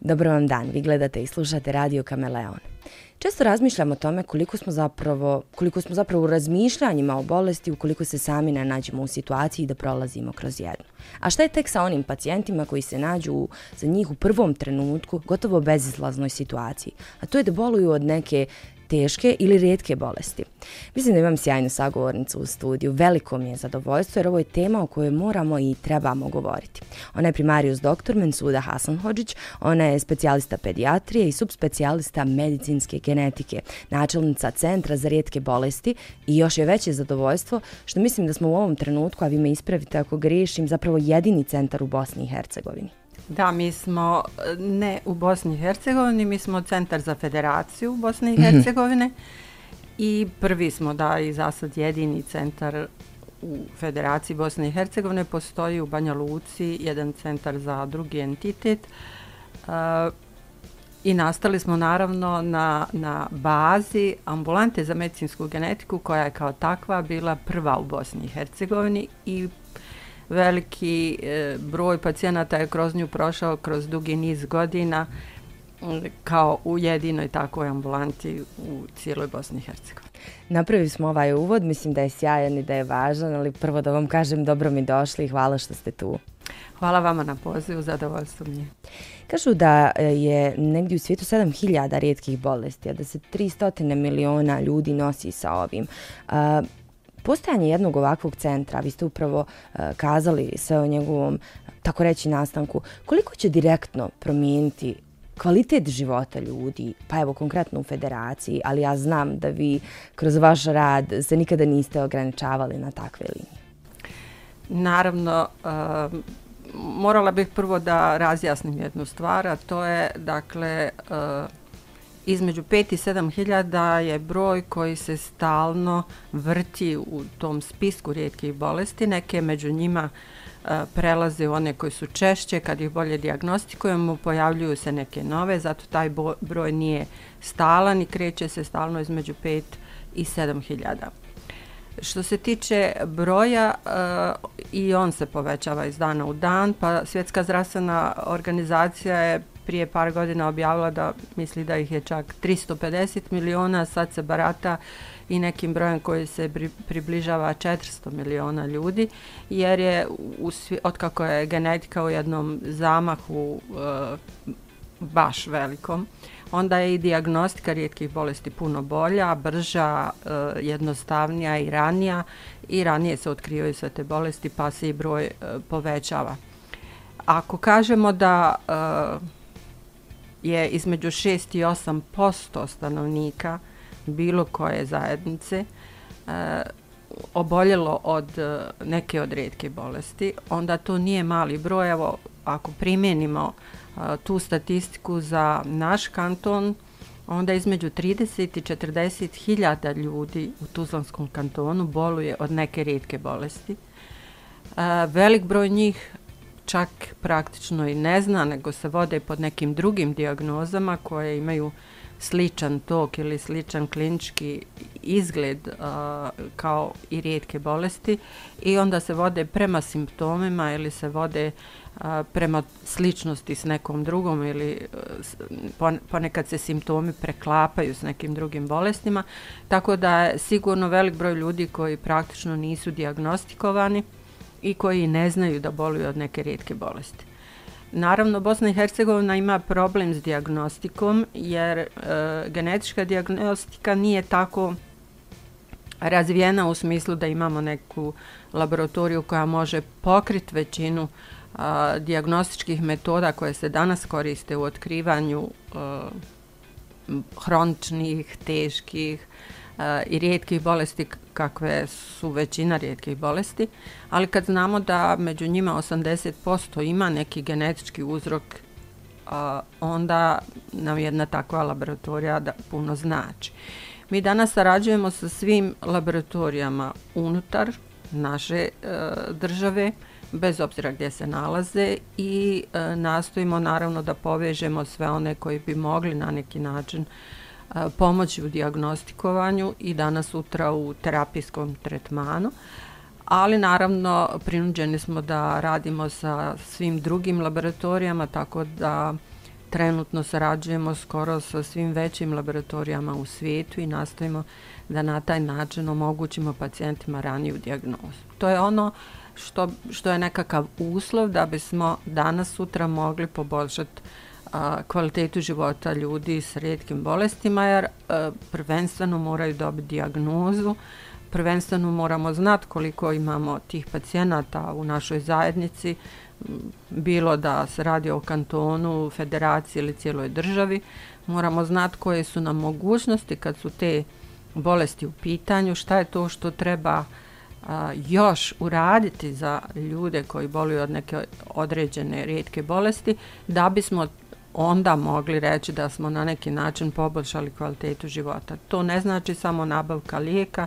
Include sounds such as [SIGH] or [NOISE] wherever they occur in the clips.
Dobro vam dan, vi gledate i slušate Radio Kameleon. Često razmišljamo o tome koliko smo zapravo, koliko smo zapravo u razmišljanjima o bolesti ukoliko se sami ne nađemo u situaciji da prolazimo kroz jednu. A šta je tek sa onim pacijentima koji se nađu u, za njih u prvom trenutku gotovo bezizlaznoj situaciji? A to je da boluju od neke teške ili rijetke bolesti. Mislim da imam sjajnu sagovornicu u studiju. Veliko mi je zadovoljstvo jer ovo je tema o kojoj moramo i trebamo govoriti. Ona je primarius doktor Mensuda Hasan Hođić, ona je specijalista pedijatrije i subspecijalista medicinske genetike, načelnica Centra za rijetke bolesti i još je veće zadovoljstvo što mislim da smo u ovom trenutku, a vi me ispravite ako griješim, zapravo jedini centar u Bosni i Hercegovini. Da, mi smo ne u Bosni i Hercegovini, mi smo centar za federaciju Bosne i mhm. Hercegovine i prvi smo da i za sad jedini centar u Federaciji Bosne i Hercegovine postoji u Banja Luci jedan centar za drugi entitet uh, i nastali smo naravno na, na bazi ambulante za medicinsku genetiku koja je kao takva bila prva u Bosni i Hercegovini i veliki e, broj pacijenata je kroz nju prošao kroz dugi niz godina kao u jedinoj takvoj ambulanti u cijeloj Bosni i Hercegovini. Napravili smo ovaj uvod, mislim da je sjajan i da je važan, ali prvo da vam kažem dobro mi došli i hvala što ste tu. Hvala vama na pozivu, zadovoljstvo mi je. Kažu da e, je negdje u svijetu 7000 rijetkih bolesti, a da se 300 miliona ljudi nosi sa ovim. Postajanje jednog ovakvog centra, vi ste upravo e, kazali sve o njegovom, e, tako reći, nastanku, koliko će direktno promijeniti kvalitet života ljudi, pa evo konkretno u federaciji, ali ja znam da vi kroz vaš rad se nikada niste ograničavali na takve linije. Naravno, uh, morala bih prvo da razjasnim jednu stvar, a to je, dakle, uh, između 5 i 7 hiljada je broj koji se stalno vrti u tom spisku rijetkih bolesti. Neke među njima e, prelaze u one koji su češće, kad ih bolje diagnostikujemo, pojavljuju se neke nove, zato taj broj nije stalan i kreće se stalno između 5 i 7 hiljada. Što se tiče broja, e, i on se povećava iz dana u dan, pa Svjetska zdravstvena organizacija je prije par godina objavila da misli da ih je čak 350 miliona, sad se barata i nekim brojem koji se približava 400 miliona ljudi, jer je u, otkako je genetika u jednom zamahu e, baš velikom, onda je i diagnostika rijetkih bolesti puno bolja, brža, e, jednostavnija i ranija i ranije se otkrivaju sve te bolesti pa se i broj e, povećava. Ako kažemo da e, je između 6 i 8 posto stanovnika bilo koje zajednice e, oboljelo od e, neke od redke bolesti, onda to nije mali broj. Evo, ako primjenimo e, tu statistiku za naš kanton, onda između 30 i 40 hiljada ljudi u Tuzlanskom kantonu boluje od neke redke bolesti. E, velik broj njih čak praktično i ne zna, nego se vode pod nekim drugim diagnozama koje imaju sličan tok ili sličan klinički izgled uh, kao i rijetke bolesti. I onda se vode prema simptomima ili se vode uh, prema sličnosti s nekom drugom ili uh, ponekad se simptomi preklapaju s nekim drugim bolestima. Tako da je sigurno velik broj ljudi koji praktično nisu diagnostikovani i koji ne znaju da boluju od neke rijetke bolesti. Naravno, Bosna i Hercegovina ima problem s diagnostikom jer e, genetička diagnostika nije tako razvijena u smislu da imamo neku laboratoriju koja može pokriti većinu a, diagnostičkih metoda koje se danas koriste u otkrivanju e, a, hroničnih, teških, Eh, i rijetkih bolesti kakve su većina rijetkih bolesti, ali kad znamo da među njima 80% ima neki genetički uzrok, eh, onda nam jedna takva laboratorija da puno znači. Mi danas sarađujemo sa svim laboratorijama unutar naše e, države, bez obzira gdje se nalaze i e, nastojimo naravno da povežemo sve one koji bi mogli na neki način e, pomoći u diagnostikovanju i danas sutra u terapijskom tretmanu. Ali naravno prinuđeni smo da radimo sa svim drugim laboratorijama tako da trenutno sarađujemo skoro sa svim većim laboratorijama u svijetu i nastojimo da na taj način omogućimo pacijentima raniju dijagnozu. To je ono što, što je nekakav uslov da bismo danas sutra mogli poboljšati a, kvalitetu života ljudi s redkim bolestima jer a, prvenstveno moraju dobiti dijagnozu, prvenstveno moramo znati koliko imamo tih pacijenata u našoj zajednici, bilo da se radi o kantonu, federaciji ili cijeloj državi. Moramo znati koje su nam mogućnosti kad su te bolesti u pitanju, šta je to što treba a, još uraditi za ljude koji boluju od neke određene rijetke bolesti, da bismo onda mogli reći da smo na neki način poboljšali kvalitetu života. To ne znači samo nabavka lijeka,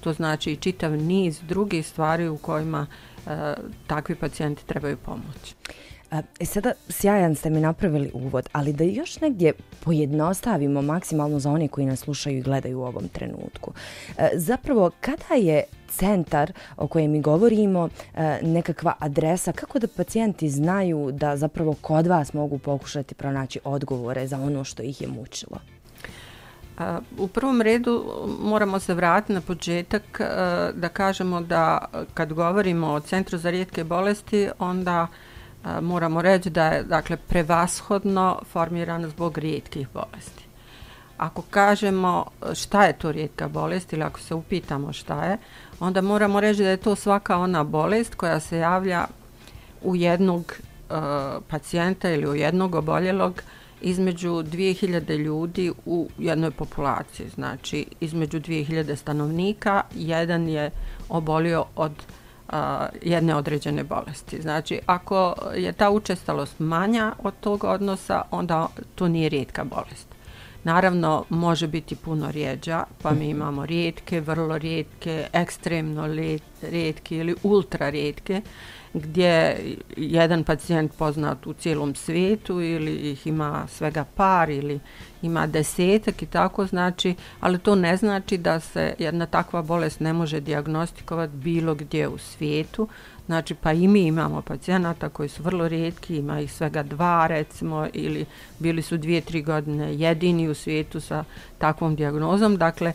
to znači i čitav niz drugih stvari u kojima e, takvi pacijenti trebaju pomoć. E sada, sjajan ste mi napravili uvod, ali da još negdje pojednostavimo maksimalno za one koji nas slušaju i gledaju u ovom trenutku. E, zapravo, kada je centar o kojem mi govorimo e, nekakva adresa, kako da pacijenti znaju da zapravo kod vas mogu pokušati pronaći odgovore za ono što ih je mučilo? U prvom redu moramo se vratiti na početak e, da kažemo da kad govorimo o Centru za rijetke bolesti, onda e, moramo reći da je dakle, prevashodno formiran zbog rijetkih bolesti. Ako kažemo šta je to rijetka bolest ili ako se upitamo šta je, onda moramo reći da je to svaka ona bolest koja se javlja u jednog uh, pacijenta ili u jednog oboljelog između 2000 ljudi u jednoj populaciji. Znači, između 2000 stanovnika, jedan je obolio od a, jedne određene bolesti. Znači, ako je ta učestalost manja od tog odnosa, onda to nije rijetka bolest. Naravno, može biti puno rijeđa, pa mi imamo rijetke, vrlo rijetke, ekstremno rijetke ili ultra rijetke gdje jedan pacijent poznat u cijelom svijetu ili ih ima svega par ili ima desetak i tako znači, ali to ne znači da se jedna takva bolest ne može diagnostikovati bilo gdje u svijetu. Znači pa i mi imamo pacijenata koji su vrlo rijetki, ima ih svega dva recimo ili bili su dvije, tri godine jedini u svijetu sa takvom diagnozom. Dakle,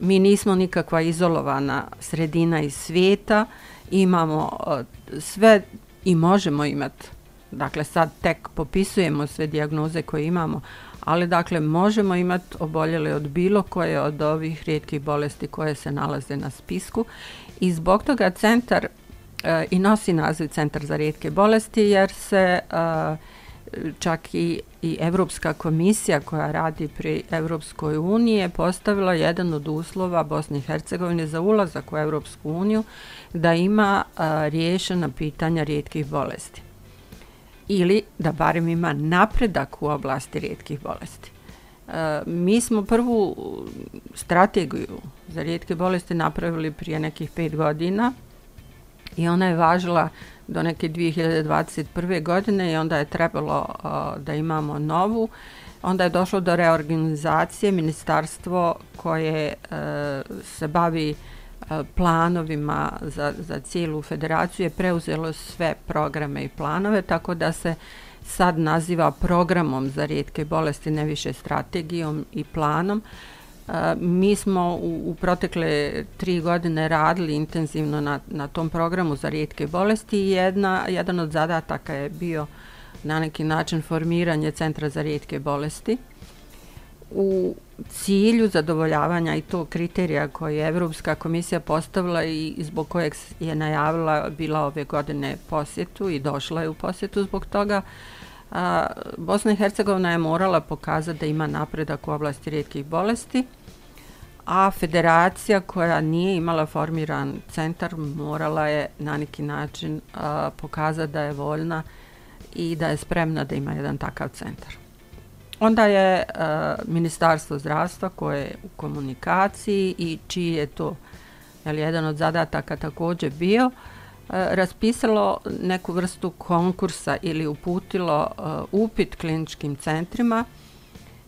mi nismo nikakva izolovana sredina iz svijeta, imamo e, sve i možemo imati, dakle sad tek popisujemo sve dijagnoze koje imamo, ali dakle možemo imati oboljele od bilo koje od ovih rijetkih bolesti koje se nalaze na spisku. I zbog toga centar e, i nosi naziv Centar za rijetke bolesti jer se e, čak i, i Evropska komisija koja radi pri Evropskoj uniji je postavila jedan od uslova Bosne i Hercegovine za ulazak u Evropsku uniju da ima a, riješena pitanja rijetkih bolesti ili da barem ima napredak u oblasti rijetkih bolesti. A, mi smo prvu strategiju za rijetke bolesti napravili prije nekih pet godina i ona je važila do neke 2021. godine i onda je trebalo uh, da imamo novu. Onda je došlo do reorganizacije ministarstvo koje uh, se bavi uh, planovima za, za cijelu federaciju je preuzelo sve programe i planove, tako da se sad naziva programom za rijetke bolesti, ne više strategijom i planom. Uh, Mi smo u, u protekle tri godine radili intenzivno na, na tom programu za rijetke bolesti i jedna, jedan od zadataka je bio na neki način formiranje Centra za rijetke bolesti u cilju zadovoljavanja i to kriterija koje je Evropska komisija postavila i zbog kojeg je najavila bila ove godine posjetu i došla je u posjetu zbog toga. A, Bosna i Hercegovina je morala pokazati da ima napredak u oblasti rijetkih bolesti a federacija koja nije imala formiran centar morala je na neki način uh, a, pokazati da je voljna i da je spremna da ima jedan takav centar. Onda je a, Ministarstvo zdravstva koje je u komunikaciji i čiji je to jel, jedan od zadataka također bio, uh, raspisalo neku vrstu konkursa ili uputilo upit kliničkim centrima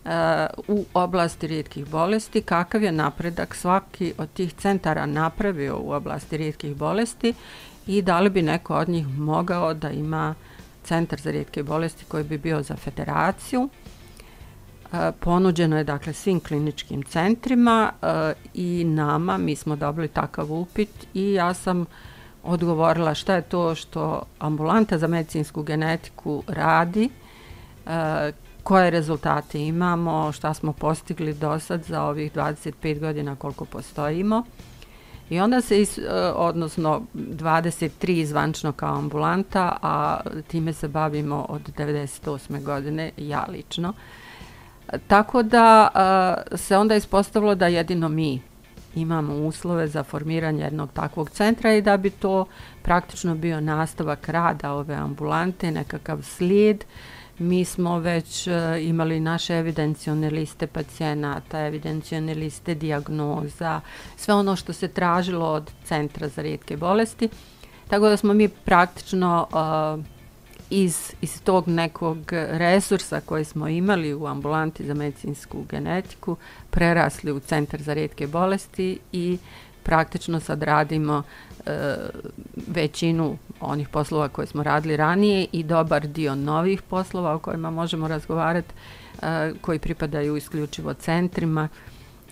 Eh, u oblasti rijetkih bolesti, kakav je napredak svaki od tih centara napravio u oblasti rijetkih bolesti i da li bi neko od njih mogao da ima centar za rijetke bolesti koji bi bio za federaciju. Eh, ponuđeno je dakle svim kliničkim centrima eh, i nama, mi smo dobili takav upit i ja sam odgovorila šta je to što ambulanta za medicinsku genetiku radi, koje rezultate imamo, šta smo postigli do sad za ovih 25 godina koliko postojimo. I onda se, is, e, odnosno 23 zvančno kao ambulanta, a time se bavimo od 98. godine, ja lično. Tako da e, se onda ispostavilo da jedino mi imamo uslove za formiranje jednog takvog centra i da bi to praktično bio nastavak rada ove ambulante, nekakav slijed mi smo već uh, imali naše evidencijone liste pacijenata, evidencijone liste diagnoza, sve ono što se tražilo od Centra za rijetke bolesti. Tako da smo mi praktično uh, iz, iz tog nekog resursa koji smo imali u ambulanti za medicinsku genetiku prerasli u Centar za rijetke bolesti i praktično sad radimo e, većinu onih poslova koje smo radili ranije i dobar dio novih poslova o kojima možemo razgovarati e, koji pripadaju isključivo centrima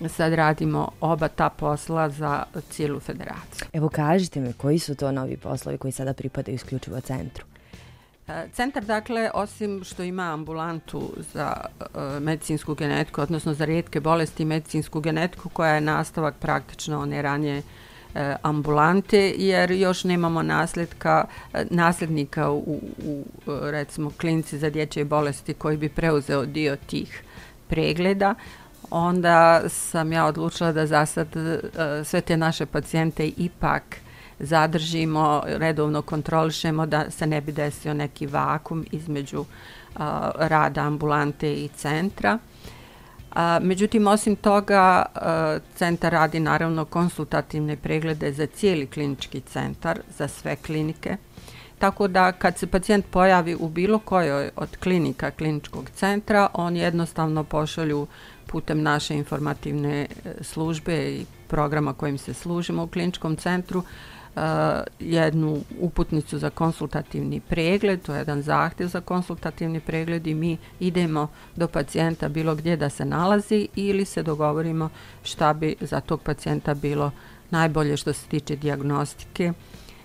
sad radimo oba ta posla za cijelu federaciju. Evo kažite mi koji su to novi poslovi koji sada pripadaju isključivo centru? E, centar, dakle, osim što ima ambulantu za uh, medicinsku genetiku, odnosno za rijetke bolesti i medicinsku genetiku, koja je nastavak praktično one ranje uh, ambulante, jer još nemamo nasljedka, uh, nasljednika u, u, recimo, klinici za dječje bolesti koji bi preuzeo dio tih pregleda, onda sam ja odlučila da za sad uh, sve te naše pacijente ipak uh, zadržimo, redovno kontrolišemo da se ne bi desio neki vakum između a, rada ambulante i centra. A, međutim, osim toga, a, centar radi naravno konsultativne preglede za cijeli klinički centar, za sve klinike. Tako da kad se pacijent pojavi u bilo kojoj od klinika kliničkog centra, on jednostavno pošalju putem naše informativne e, službe i programa kojim se služimo u kliničkom centru, uh, jednu uputnicu za konsultativni pregled, to je jedan zahtjev za konsultativni pregled i mi idemo do pacijenta bilo gdje da se nalazi ili se dogovorimo šta bi za tog pacijenta bilo najbolje što se tiče diagnostike.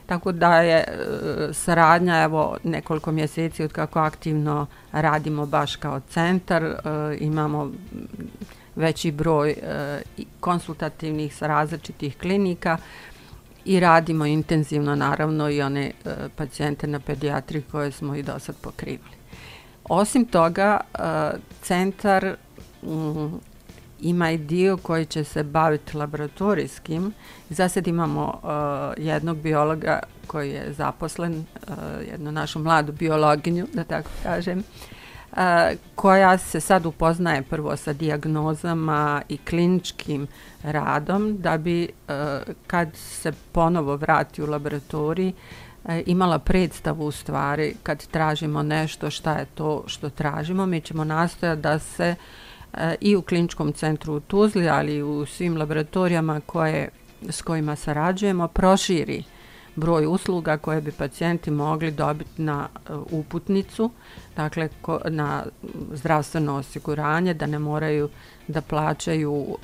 Tako da je e, saradnja evo nekoliko mjeseci od kako aktivno radimo baš kao centar, e, imamo veći broj e, konsultativnih sa različitih klinika, i radimo intenzivno naravno i one e, pacijente na pediatri koje smo i do sad pokrivali. Osim toga, e, centar m, ima i dio koji će se baviti laboratorijskim. Za sad imamo e, jednog biologa koji je zaposlen, e, jednu našu mladu biologinju, da tako kažem, koja se sad upoznaje prvo sa dijagnozama i kliničkim radom da bi e, kad se ponovo vrati u laboratoriji e, imala predstavu u stvari kad tražimo nešto šta je to što tražimo. Mi ćemo nastojati da se e, i u kliničkom centru u Tuzli, ali i u svim laboratorijama koje, s kojima sarađujemo, proširi uh, broj usluga koje bi pacijenti mogli dobiti na e, uputnicu, dakle na zdravstveno osiguranje, da ne moraju da plaćaju uh,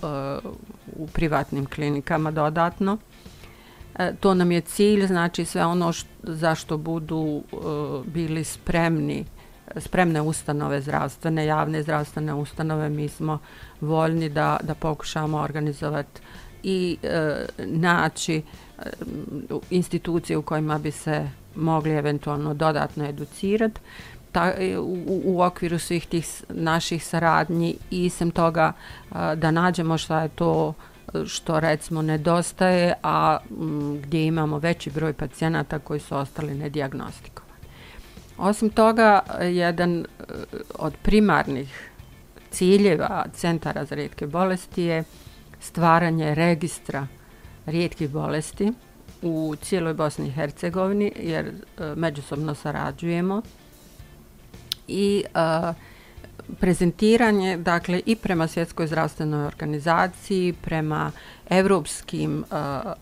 u privatnim klinikama dodatno. E, to nam je cilj, znači sve ono što, zašto budu uh, bili spremni, spremne ustanove zdravstvene, javne zdravstvene ustanove, mi smo voljni da, da pokušamo organizovati i e, naći Eh, institucije u kojima bi se mogli eventualno dodatno educirati ta, eh, u, u okviru svih tih naših saradnji i sem toga a, da nađemo šta je to što recimo nedostaje, a m, gdje imamo veći broj pacijenata koji su ostali nediagnostikovani. Osim toga, jedan od primarnih ciljeva Centara za rijetke bolesti je stvaranje registra rijetkih bolesti u cijeloj Bosni i Hercegovini jer e, međusobno sarađujemo. I e, prezentiranje dakle i prema svjetskoj zdravstvenoj organizaciji, prema evropskim uh,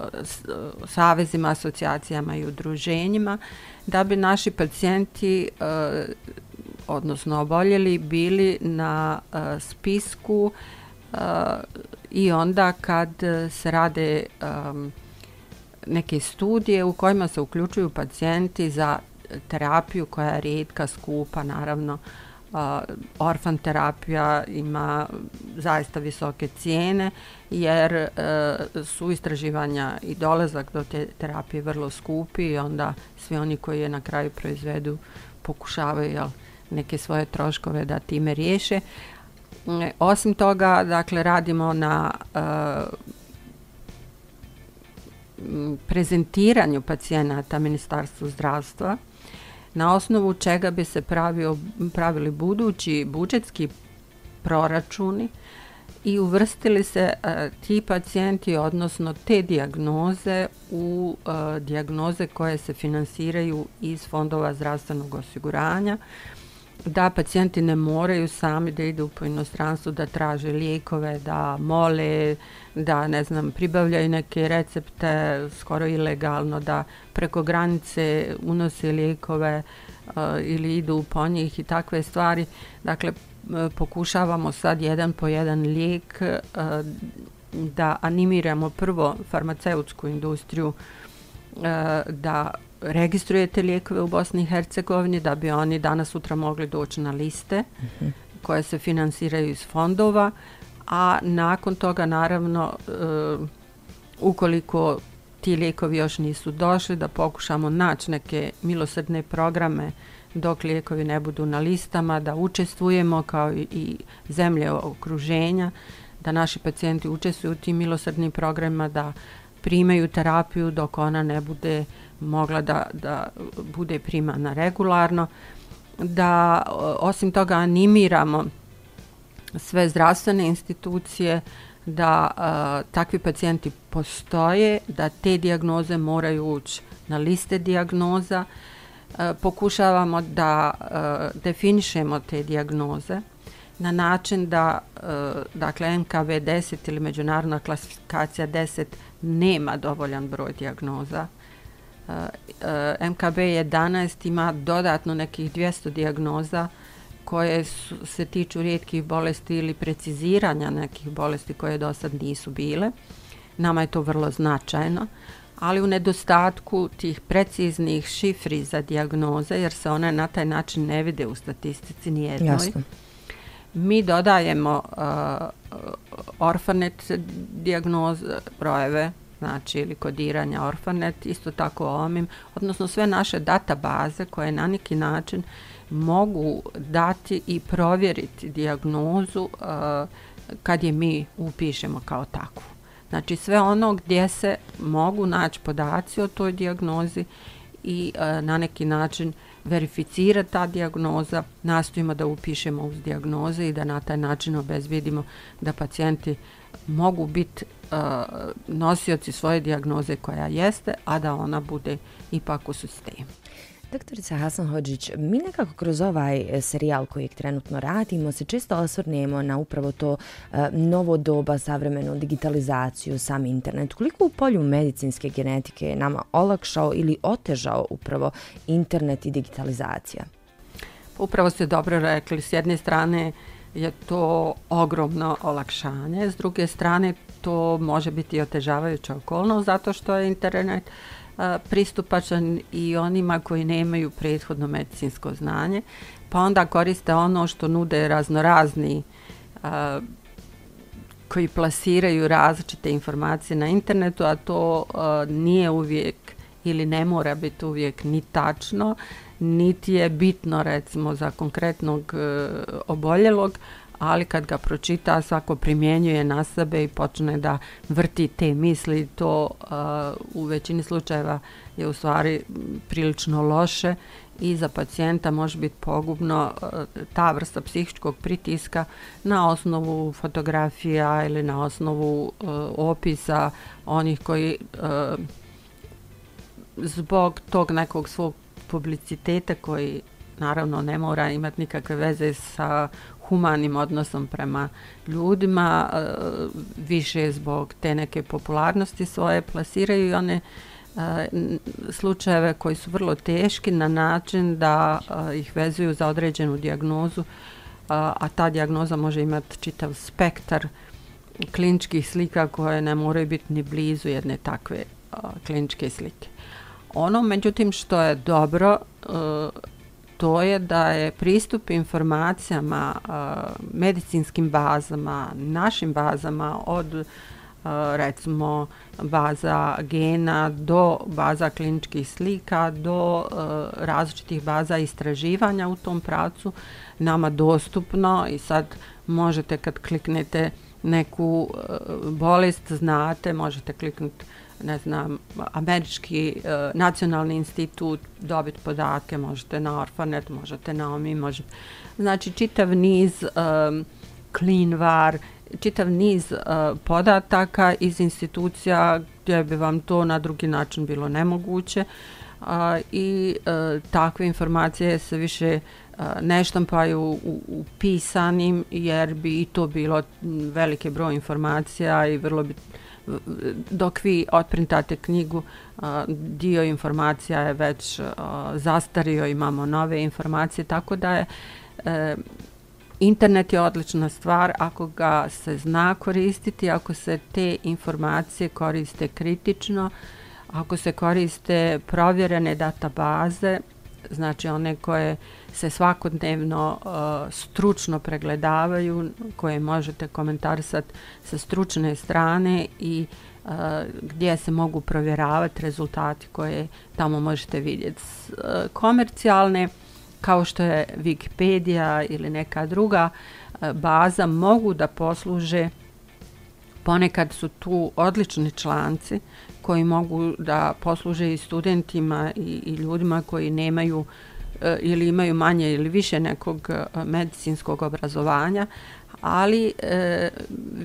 savezima, asocijacijama i udruženjima da bi naši pacijenti uh, odnosno oboljeli bili na uh, spisku uh, i onda kad e, se rade um, neke studije u kojima se uključuju pacijenti za terapiju koja je redka, skupa, naravno, uh, orfan terapija ima zaista visoke cijene jer uh, su istraživanja i dolazak do te terapije vrlo skupi i onda svi oni koji je na kraju proizvedu pokušavaju jel, neke svoje troškove da time riješe. Osim toga, dakle, radimo na e, prezentiranju pacijenata Ministarstvu zdravstva na osnovu čega bi se pravio, pravili budući budžetski proračuni i uvrstili se uh, ti pacijenti, odnosno te dijagnoze u uh, dijagnoze koje se finansiraju iz fondova zdravstvenog osiguranja. Uh, da pacijenti ne moraju sami da idu po inostranstvu da traže lijekove, da mole, da ne znam, pribavljaju neke recepte skoro ilegalno, da preko granice unose lijekove uh, ili idu po njih i takve stvari. Dakle, eh, pokušavamo sad jedan po jedan lijek uh, da animiramo prvo farmaceutsku industriju uh, da registrujete lijekove u Bosni i Hercegovini da bi oni danas sutra mogli doći na liste uh -huh. koje se finansiraju iz fondova, a nakon toga naravno uh, ukoliko ti lijekovi još nisu došli da pokušamo naći neke milosrdne programe dok lijekovi ne budu na listama, da učestvujemo kao i, i zemlje okruženja, da naši pacijenti učestvuju u tim milosrdnim programima, da primaju terapiju dok ona ne bude mogla da, da bude primana regularno, da osim toga animiramo sve zdravstvene institucije da a, takvi pacijenti postoje, da te dijagnoze moraju ući na liste dijagnoza. Uh, pokušavamo da uh, definišemo te dijagnoze na način da uh, dakle NKV 10 ili međunarodna klasifikacija 10 nema dovoljan broj dijagnoza MKB 11 ima dodatno nekih 200 dijagnoza koje su, se tiču rijetkih bolesti ili preciziranja nekih bolesti koje do sad nisu bile. Nama je to vrlo značajno, ali u nedostatku tih preciznih šifri za dijagnoze, jer se one na taj način ne vide u statistici nijednoj, Jasno. mi dodajemo uh, orfanet dijagnoze, brojeve, znači ili kodiranja Orfanet, isto tako OMIM, odnosno sve naše databaze koje na neki način mogu dati i provjeriti dijagnozu uh, kad je mi upišemo kao takvu. Znači sve ono gdje se mogu naći podaci o toj dijagnozi i uh, na neki način verificira ta dijagnoza, nastojimo da upišemo uz dijagnoze i da na taj način obezvidimo da pacijenti mogu biti uh, e, nosioci svoje dijagnoze koja jeste, a da ona bude ipak u sistemu. Doktorica Hasan Hođić, mi nekako kroz ovaj e, serijal koji trenutno radimo se često osvrnemo na upravo to e, novo doba, savremenu digitalizaciju, sam internet. Koliko u polju medicinske genetike je nama olakšao ili otežao upravo internet i digitalizacija? Upravo ste dobro rekli. S jedne strane je to ogromno olakšanje. S druge strane, to može biti otežavajuća okolnost zato što je internet uh, pristupačan i onima koji nemaju prethodno medicinsko znanje, pa onda koriste ono što nude raznorazni a, koji plasiraju različite informacije na internetu, a to a, nije uvijek ili ne mora biti uvijek ni tačno, niti je bitno recimo za konkretnog e, oboljelog, ali kad ga pročita svako primjenjuje na sebe i počne da vrti te misli, to uh, u većini slučajeva je u stvari prilično loše i za pacijenta može biti pogubno uh, ta vrsta psihičkog pritiska na osnovu fotografija ili na osnovu uh, opisa onih koji uh, zbog tog nekog svog publiciteta koji naravno ne mora imati nikakve veze sa humanim odnosom prema ljudima, e, više zbog te neke popularnosti svoje plasiraju i one e, slučajeve koji su vrlo teški na način da e, ih vezuju za određenu dijagnozu, a ta dijagnoza može imati čitav spektar kliničkih slika koje ne moraju biti ni blizu jedne takve kliničke slike. Ono, međutim, što je dobro, to je da je pristup informacijama, medicinskim bazama, našim bazama od recimo baza gena do baza kliničkih slika do različitih baza istraživanja u tom pracu nama dostupno i sad možete kad kliknete neku bolest znate možete kliknuti ne znam, američki e, nacionalni institut dobiti podatke, možete na Orfanet, možete na OMI, možete... Znači, čitav niz e, CleanVar, čitav niz e, podataka iz institucija gdje bi vam to na drugi način bilo nemoguće a, i e, takve informacije se više e, ne štampaju u, u pisanim jer bi i to bilo velike broj informacija i vrlo bi dok vi otprintate knjigu, dio informacija je već zastario, imamo nove informacije, tako da je e, internet je odlična stvar ako ga se zna koristiti, ako se te informacije koriste kritično, ako se koriste provjerene databaze, znači one koje se svakodnevno uh, stručno pregledavaju, koje možete komentarisati sa stručne strane i uh, gdje se mogu provjeravati rezultati koje tamo možete vidjeti. Uh, komercijalne, kao što je Wikipedia ili neka druga uh, baza, mogu da posluže ponekad su tu odlični članci koji mogu da posluže i studentima i, i ljudima koji nemaju e, ili imaju manje ili više nekog eh, medicinskog obrazovanja, ali e,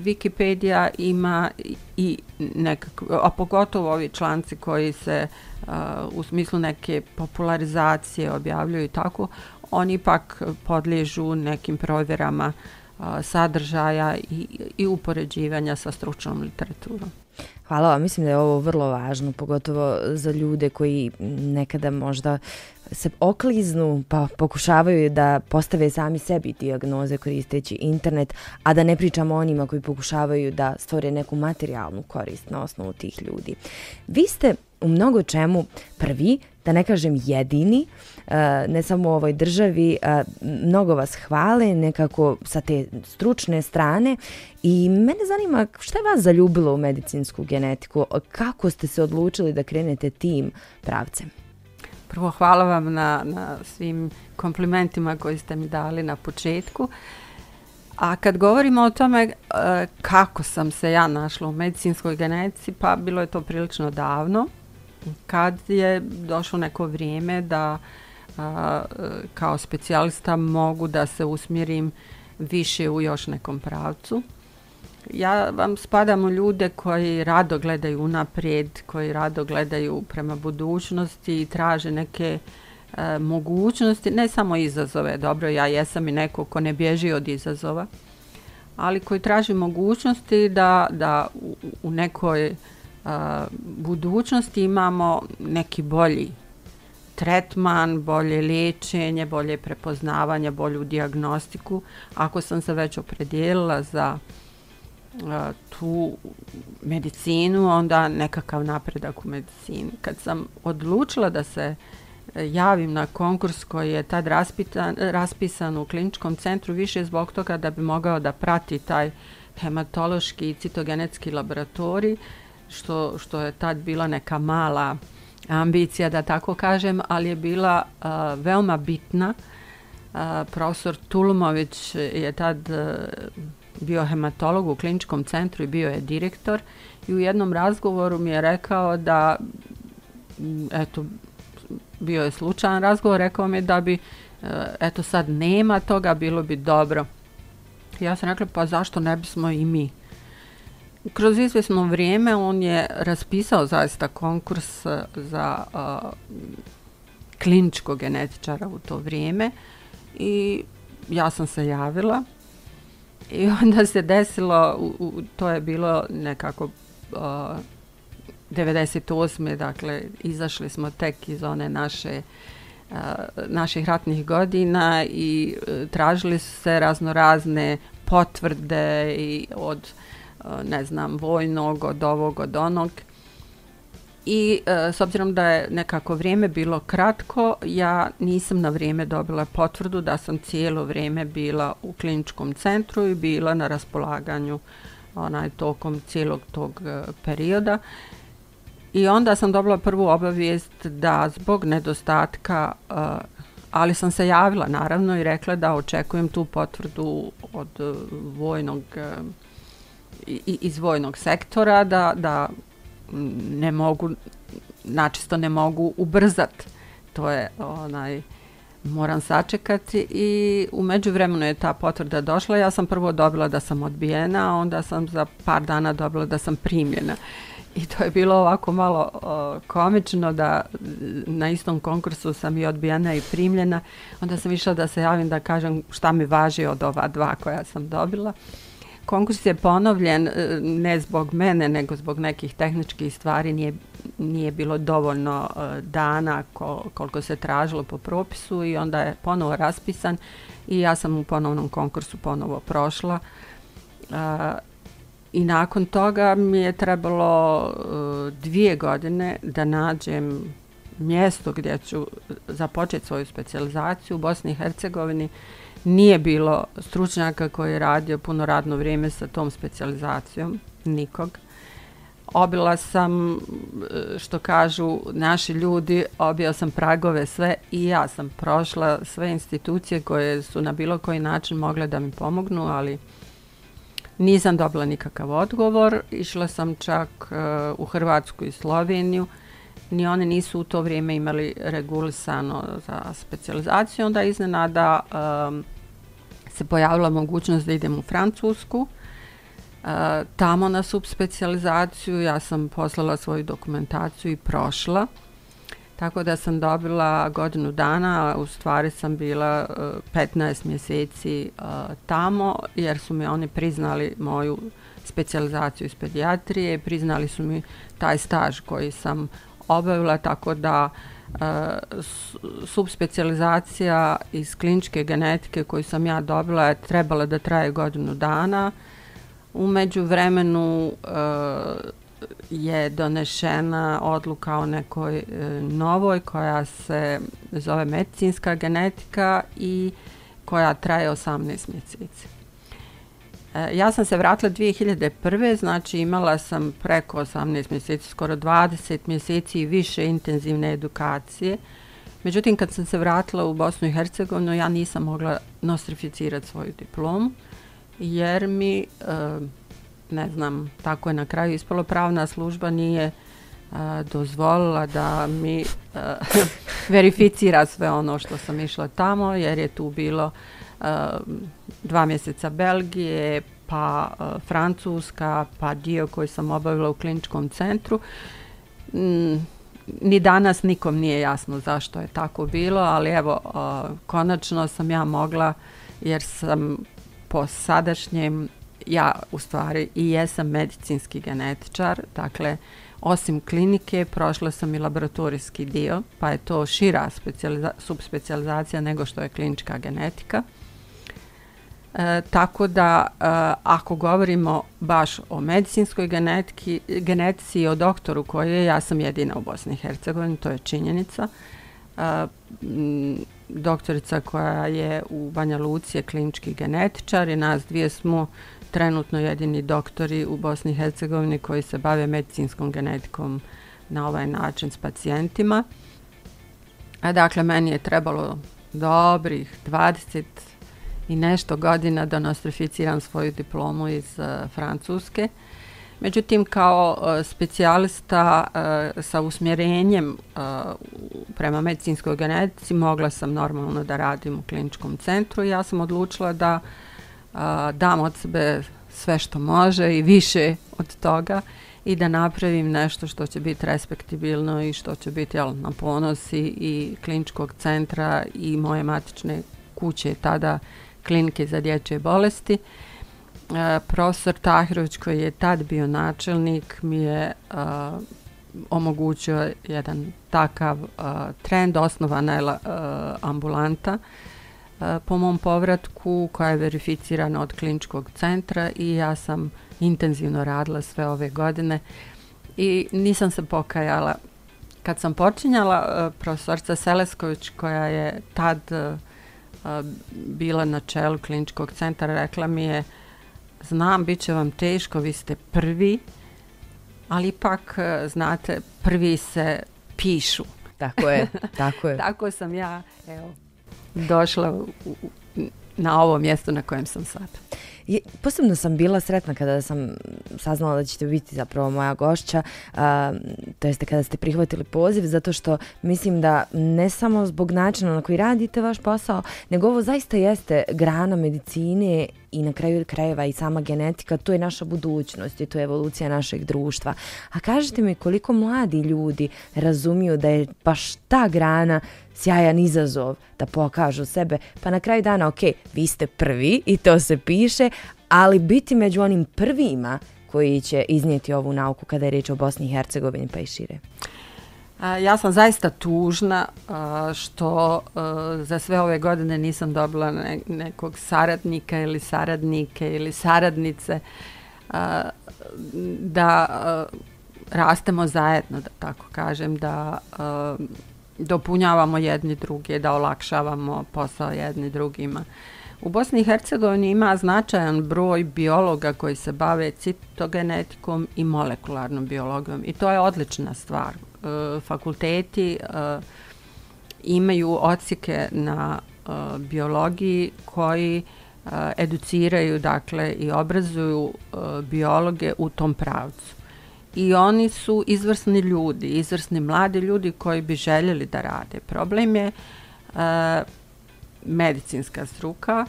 Wikipedia ima i nekakve, a pogotovo ovi članci koji se e, u smislu neke popularizacije objavljuju i tako, oni ipak podliježu nekim provjerama sadržaja i, i upoređivanja sa stručnom literaturom. Hvala vam, mislim da je ovo vrlo važno, pogotovo za ljude koji nekada možda se okliznu pa pokušavaju da postave sami sebi diagnoze koristeći internet, a da ne pričamo onima koji pokušavaju da stvore neku materijalnu korist na osnovu tih ljudi. Vi ste u mnogo čemu prvi, da ne kažem jedini, e, ne samo u ovoj državi, e, mnogo vas hvale nekako sa te stručne strane i mene zanima šta je vas zaljubilo u medicinsku genetiku, kako ste se odlučili da krenete tim pravcem? Prvo hvala vam na, na svim komplimentima koji ste mi dali na početku. A kad govorimo o tome e, kako sam se ja našla u medicinskoj genetici, pa bilo je to prilično davno kad je došlo neko vrijeme da a, kao specijalista mogu da se usmjerim više u još nekom pravcu. Ja vam spadam u ljude koji rado gledaju naprijed, koji rado gledaju prema budućnosti i traže neke e, mogućnosti, ne samo izazove, dobro, ja jesam i neko ko ne bježi od izazova, ali koji traži mogućnosti da, da u, u nekoj budućnosti imamo neki bolji tretman, bolje liječenje, bolje prepoznavanje, bolju diagnostiku. Ako sam se već opredijelila za a, tu medicinu, onda nekakav napredak u medicini. Kad sam odlučila da se e, javim na konkurs koji je tad raspitan, raspisan u kliničkom centru, više zbog toga da bi mogao da prati taj hematološki i citogenetski laboratorij, što, što je tad bila neka mala ambicija, da tako kažem, ali je bila a, veoma bitna. A, profesor Tulumović je tad a, bio hematolog u kliničkom centru i bio je direktor. I u jednom razgovoru mi je rekao da mm, eto bio je slučajan razgovor rekao mi da bi e, eto sad nema toga bilo bi dobro. Ja sam rekla pa zašto ne bismo i mi? Kroz izvjesno vrijeme on je raspisao zaista konkurs eh, za uh, kliničkog genetičara u to vrijeme i ja sam se javila i [LAUGHS] onda se desilo, u, u, to je bilo nekako eh, uh, 98. dakle izašli smo tek iz one naše uh, naših ratnih godina i uh, tražili su se razno razne potvrde i od uh, Eh, ne znam vojnog, od ovog, od onog i e, s obzirom da je nekako vrijeme bilo kratko, ja nisam na vrijeme dobila potvrdu da sam cijelo vrijeme bila u kliničkom centru i bila na raspolaganju onaj tokom cijelog tog e, perioda. I onda sam dobila prvu obavijest da zbog nedostatka, e, ali sam se javila naravno i rekla da očekujem tu potvrdu od e, vojnog e, iz vojnog sektora da, da ne mogu načisto ne mogu ubrzati to je onaj moram sačekati i u međuvremenu je ta potvrda došla. Ja sam prvo dobila da sam odbijena a onda sam za par dana dobila da sam primljena. I to je bilo ovako malo o, komično da na istom konkursu sam i odbijena i primljena. Onda sam išla da se javim da kažem šta mi važi od ova dva koja sam dobila konkurs je ponovljen e, ne zbog mene, nego zbog nekih tehničkih stvari. Nije, nije bilo dovoljno e, dana kol, koliko se tražilo po propisu i onda je ponovo raspisan i ja sam u ponovnom konkursu ponovo prošla. E, I nakon toga mi je trebalo dvije godine da nađem mjesto gdje ću započeti svoju specializaciju u Bosni i Hercegovini nije bilo stručnjaka koji je radio puno radno vrijeme sa tom specijalizacijom, nikog. Obila sam, e, što kažu naši ljudi, obio sam pragove sve i ja sam prošla sve institucije koje su na bilo koji način mogle da mi pomognu, ali nisam dobila nikakav odgovor. Išla sam čak uh, u Hrvatsku i Sloveniju, ni one nisu u to vrijeme imali regulisano za specijalizaciju, onda iznenada um, se pojavila mogućnost da idem u Francusku, uh, tamo na subspecializaciju, ja sam poslala svoju dokumentaciju i prošla, tako da sam dobila godinu dana, u stvari sam bila uh, 15 mjeseci uh, tamo, jer su mi oni priznali moju specijalizaciju iz pedijatrije, priznali su mi taj staž koji sam obavila, tako da e, uh, subspecializacija iz kliničke genetike koju sam ja dobila je trebala da traje godinu dana. Umeđu vremenu e, je donešena odluka o nekoj e, novoj koja se zove medicinska genetika i koja traje 18 mjeseci. E, ja sam se vratila 2001. znači imala sam preko 18 mjeseci, skoro 20 mjeseci i više intenzivne edukacije. Međutim, kad sam se vratila u Bosnu i Hercegovinu, ja nisam mogla nostrificirati svoju diplomu, jer mi, e, ne znam, tako je na kraju ispalo, pravna služba nije e, dozvolila da mi [LAUGHS] verificira sve ono što sam išla tamo, jer je tu bilo eh, dva mjeseca Belgije, pa uh, Francuska, pa dio koji sam obavila u kliničkom centru. Mm, ni danas nikom nije jasno zašto je tako bilo, ali evo, uh, konačno sam ja mogla, jer sam po sadašnjem, ja u stvari i jesam medicinski genetičar, dakle, osim klinike, prošla sam i laboratorijski dio, pa je to šira subspecializacija nego što je klinička genetika. E, tako da e, ako govorimo baš o medicinskoj genetiki, genetici i o doktoru koji je, ja sam jedina u Bosni i Hercegovini, to je činjenica. E, m, doktorica koja je u Banja Luci je klinički genetičar i nas dvije smo trenutno jedini doktori u Bosni i Hercegovini koji se bave medicinskom genetikom na ovaj način s pacijentima. A dakle, meni je trebalo dobrih 20 i nešto godina da nostrificiram svoju diplomu iz uh, Francuske. Međutim, kao uh, specijalista uh, sa usmjerenjem uh, prema medicinskoj genetici mogla sam normalno da radim u kliničkom centru i ja sam odlučila da uh, dam od sebe sve što može i više od toga i da napravim nešto što će biti respektibilno i što će biti jel, na ponosi i kliničkog centra i moje matične kuće tada klinike za dječje bolesti. E, profesor Tahirović koji je tad bio načelnik mi je e, omogućio jedan takav e, trend, osnovana je e, ambulanta e, po mom povratku koja je verificirana od kliničkog centra i ja sam intenzivno radila sve ove godine i nisam se pokajala. Kad sam počinjala, uh, profesorca Selesković koja je tad uh, bila na čelu kliničkog centra, rekla mi je znam, bit će vam teško, vi ste prvi, ali ipak, znate, prvi se pišu. Tako je, [LAUGHS] tako je. tako sam ja, evo, došla u, u, na ovo mjesto na kojem sam sad. Je, posebno sam bila sretna kada sam saznala da ćete biti zapravo moja gošća, a, to jeste kada ste prihvatili poziv, zato što mislim da ne samo zbog načina na koji radite vaš posao, nego ovo zaista jeste grana medicine i na kraju krajeva i sama genetika, to je naša budućnost i to je evolucija našeg društva. A kažete mi koliko mladi ljudi razumiju da je baš ta grana sjajan izazov da pokažu sebe, pa na kraju dana, ok, vi ste prvi i to se piše, ali biti među onim prvima koji će iznijeti ovu nauku kada je riječ o Bosni i Hercegovini pa i šire. Ja sam zaista tužna što za sve ove godine nisam dobila nekog saradnika ili saradnike ili saradnice da rastemo zajedno, da tako kažem, da dopunjavamo jedni druge, da olakšavamo posao jedni drugima. U Bosni i Hercegovini ima značajan broj biologa koji se bave citogenetikom i molekularnom biologijom i to je odlična stvar. E, fakulteti e, imaju odsike na e, biologiji koji e, educiraju dakle i obrazuju e, biologe u tom pravcu i oni su izvrsni ljudi, izvrsni mladi ljudi koji bi željeli da rade. Problem je uh, medicinska struka,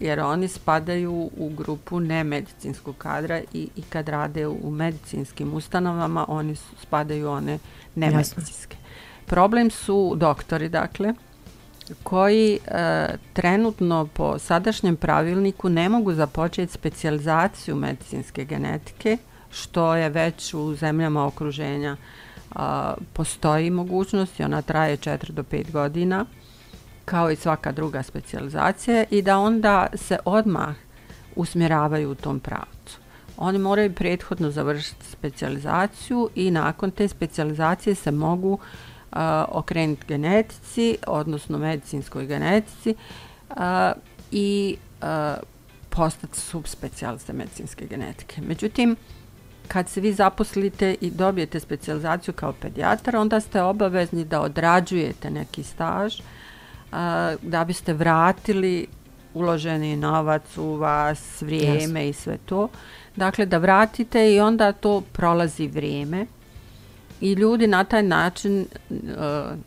jer oni spadaju u grupu nemedicinskog kadra i, i kad rade u medicinskim ustanovama, oni su, spadaju one nemedicinske. Problem su doktori, dakle, koji e, trenutno po sadašnjem pravilniku ne mogu započeti specijalizaciju medicinske genetike, što je već u zemljama okruženja a, postoji mogućnost i ona traje 4 do 5 godina kao i svaka druga specijalizacija i da onda se odmah usmjeravaju u tom pravcu. Oni moraju prethodno završiti specijalizaciju i nakon te specijalizacije se mogu uh, okrenuti genetici, odnosno medicinskoj genetici uh, i uh, postati subspecijaliste medicinske genetike. Međutim, uh, kad se vi zaposlite i dobijete specijalizaciju kao pedijatar, onda ste obavezni da odrađujete neki staž a, da biste vratili uloženi novac u vas, vrijeme yes. i sve to. Dakle, da vratite i onda to prolazi vrijeme i ljudi na taj način uh,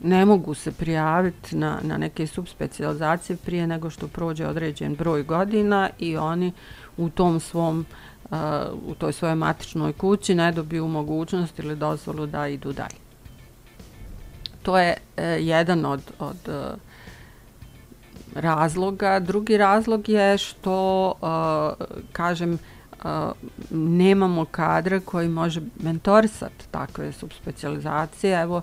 ne mogu se prijaviti na, na neke subspecializacije prije nego što prođe određen broj godina i oni u tom svom uh, u toj svojoj matičnoj kući ne dobiju mogućnost ili dozvolu da idu dalje. To je uh, jedan od, od e, razloga. Drugi razlog je što, uh, kažem, uh, nemamo kadra koji može mentorisati takve subspecializacije. Evo,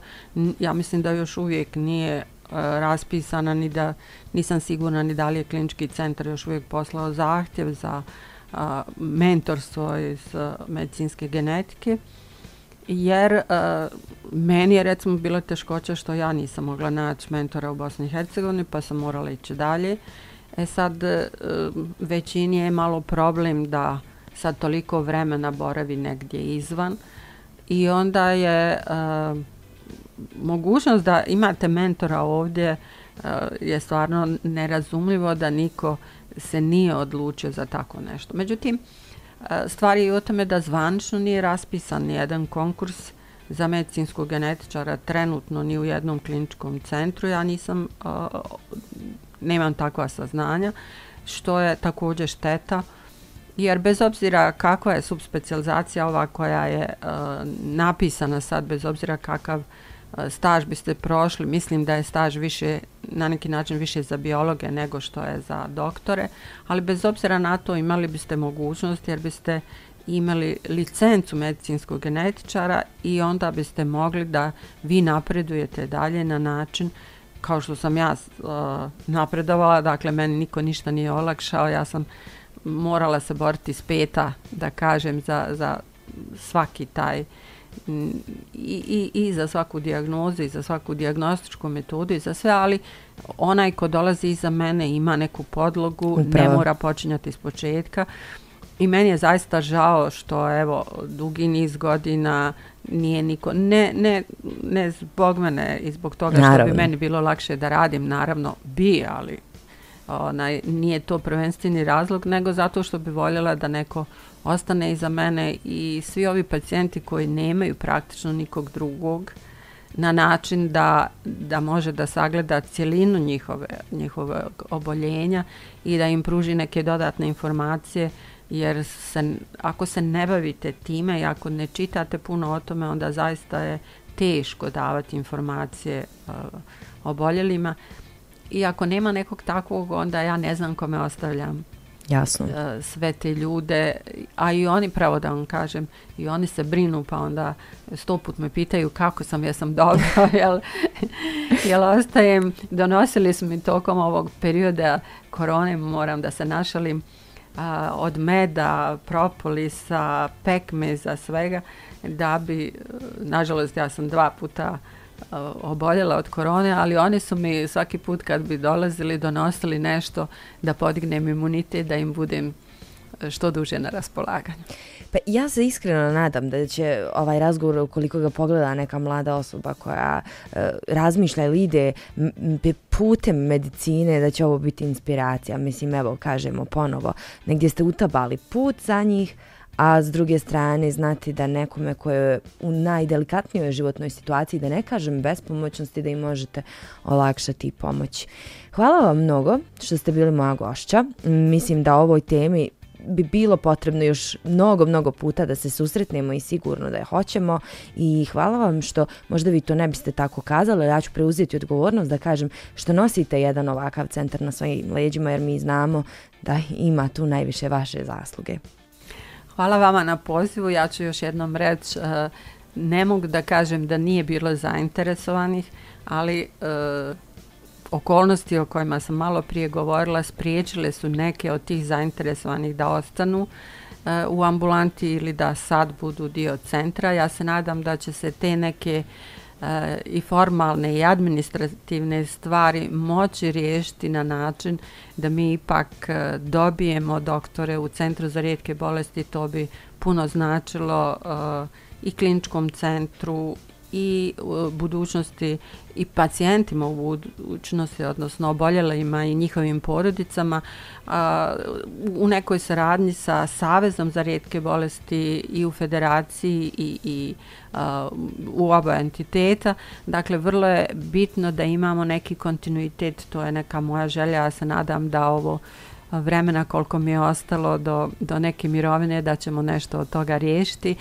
ja mislim da još uvijek nije uh, raspisana ni da nisam sigurna ni da li je klinički centar još uvijek poslao zahtjev za uh, a, mentorstvo iz a, medicinske genetike jer a, meni je recimo bilo teškoća što ja nisam mogla naći mentora u Bosni i Hercegovini pa sam morala ići dalje. E sad a, većini je malo problem da sad toliko vremena boravi negdje izvan i onda je a, mogućnost da imate mentora ovdje a, je stvarno nerazumljivo da niko se nije odlučio za tako nešto. Međutim, stvari je o tome da zvančno nije raspisan jedan konkurs za medicinskog genetičara trenutno ni u jednom kliničkom centru. Ja nisam, nemam takva saznanja, što je također šteta, jer bez obzira kakva je subspecializacija ova koja je napisana sad, bez obzira kakav staž biste prošli, mislim da je staž više, na neki način više za biologe nego što je za doktore, ali bez obzira na to imali biste mogućnost jer biste imali licencu medicinskog genetičara i onda biste mogli da vi napredujete dalje na način kao što sam ja uh, napredovala, dakle meni niko ništa nije olakšao, ja sam morala se boriti s peta, da kažem, za, za svaki taj i, i, i za svaku dijagnozu i za svaku dijagnostičku metodu i za sve, ali onaj ko dolazi iza mene ima neku podlogu, Upravo. ne mora počinjati iz početka. I meni je zaista žao što evo dugi niz godina nije niko, ne, ne, ne zbog mene i zbog toga naravno. što bi meni bilo lakše da radim, naravno bi, ali onaj, nije to prvenstveni razlog, nego zato što bi voljela da neko ostane iza mene i svi ovi pacijenti koji nemaju praktično nikog drugog na način da, da može da sagleda cijelinu njihove, njihove oboljenja i da im pruži neke dodatne informacije, jer se, ako se ne bavite time i ako ne čitate puno o tome, onda zaista je teško davati informacije uh, oboljelima. I ako nema nekog takvog, onda ja ne znam kome ostavljam Jasno. E, sve te ljude, a i oni, pravo da vam kažem, i oni se brinu, pa onda sto put me pitaju kako sam, jesam dobro, [LAUGHS] jel, jel ostajem. Donosili su mi tokom ovog perioda korone, moram da se našalim, a, od meda, propolisa, pekmeza, svega, da bi, e, nažalost, ja sam dva puta uh, Eh, oboljela od korone, ali oni su mi svaki put kad bi dolazili donosili nešto da podignem imunitet, da im budem eh, što duže na raspolaganju. Pa ja se iskreno nadam da će ovaj razgovor, ukoliko ga pogleda neka mlada osoba koja e, razmišlja ili ide putem medicine, da će ovo biti inspiracija. Mislim, evo, kažemo ponovo, negdje ste utabali put za njih, a s druge strane znati da nekome koje je u najdelikatnijoj životnoj situaciji, da ne kažem bespomoćnosti, da im možete olakšati pomoć. Hvala vam mnogo što ste bili moja gošća. Mislim da ovoj temi bi bilo potrebno još mnogo, mnogo puta da se susretnemo i sigurno da je hoćemo i hvala vam što možda vi to ne biste tako kazali, ja ću preuzeti odgovornost da kažem što nosite jedan ovakav centar na svojim leđima jer mi znamo da ima tu najviše vaše zasluge. Hvala vama na pozivu. Ja ću još jednom reći, e, ne mogu da kažem da nije bilo zainteresovanih, ali e, okolnosti o kojima sam malo prije govorila spriječile su neke od tih zainteresovanih da ostanu e, u ambulanti ili da sad budu dio centra. Ja se nadam da će se te neke uh, e, E, i formalne i administrativne stvari moći riješiti na način da mi ipak e, dobijemo doktore u Centru za rijetke bolesti, to bi puno značilo e, i kliničkom centru i u budućnosti i pacijentima u budućnosti, odnosno oboljelima i njihovim porodicama a, u nekoj saradnji sa Savezom za rijetke bolesti i u federaciji i, i a, u oba entiteta. Dakle, vrlo je bitno da imamo neki kontinuitet, to je neka moja želja, ja se nadam da ovo vremena koliko mi je ostalo do, do neke mirovine da ćemo nešto od toga riješiti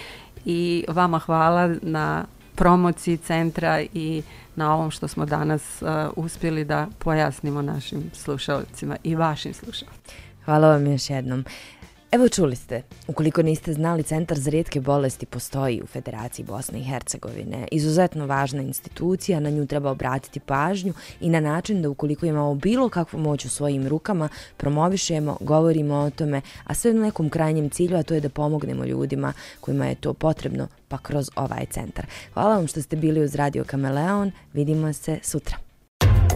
i vama hvala na promociji centra i na ovom što smo danas uh, uspjeli da pojasnimo našim slušalcima i vašim slušalcima. Hvala vam još jednom. Evo čuli ste, ukoliko niste znali, Centar za rijetke bolesti postoji u Federaciji Bosne i Hercegovine. Izuzetno važna institucija, na nju treba obratiti pažnju i na način da ukoliko imamo bilo kakvu moć u svojim rukama, promovišemo, govorimo o tome, a sve u nekom krajnjem cilju, a to je da pomognemo ljudima kojima je to potrebno, pa kroz ovaj centar. Hvala vam što ste bili uz Radio Kameleon, vidimo se sutra.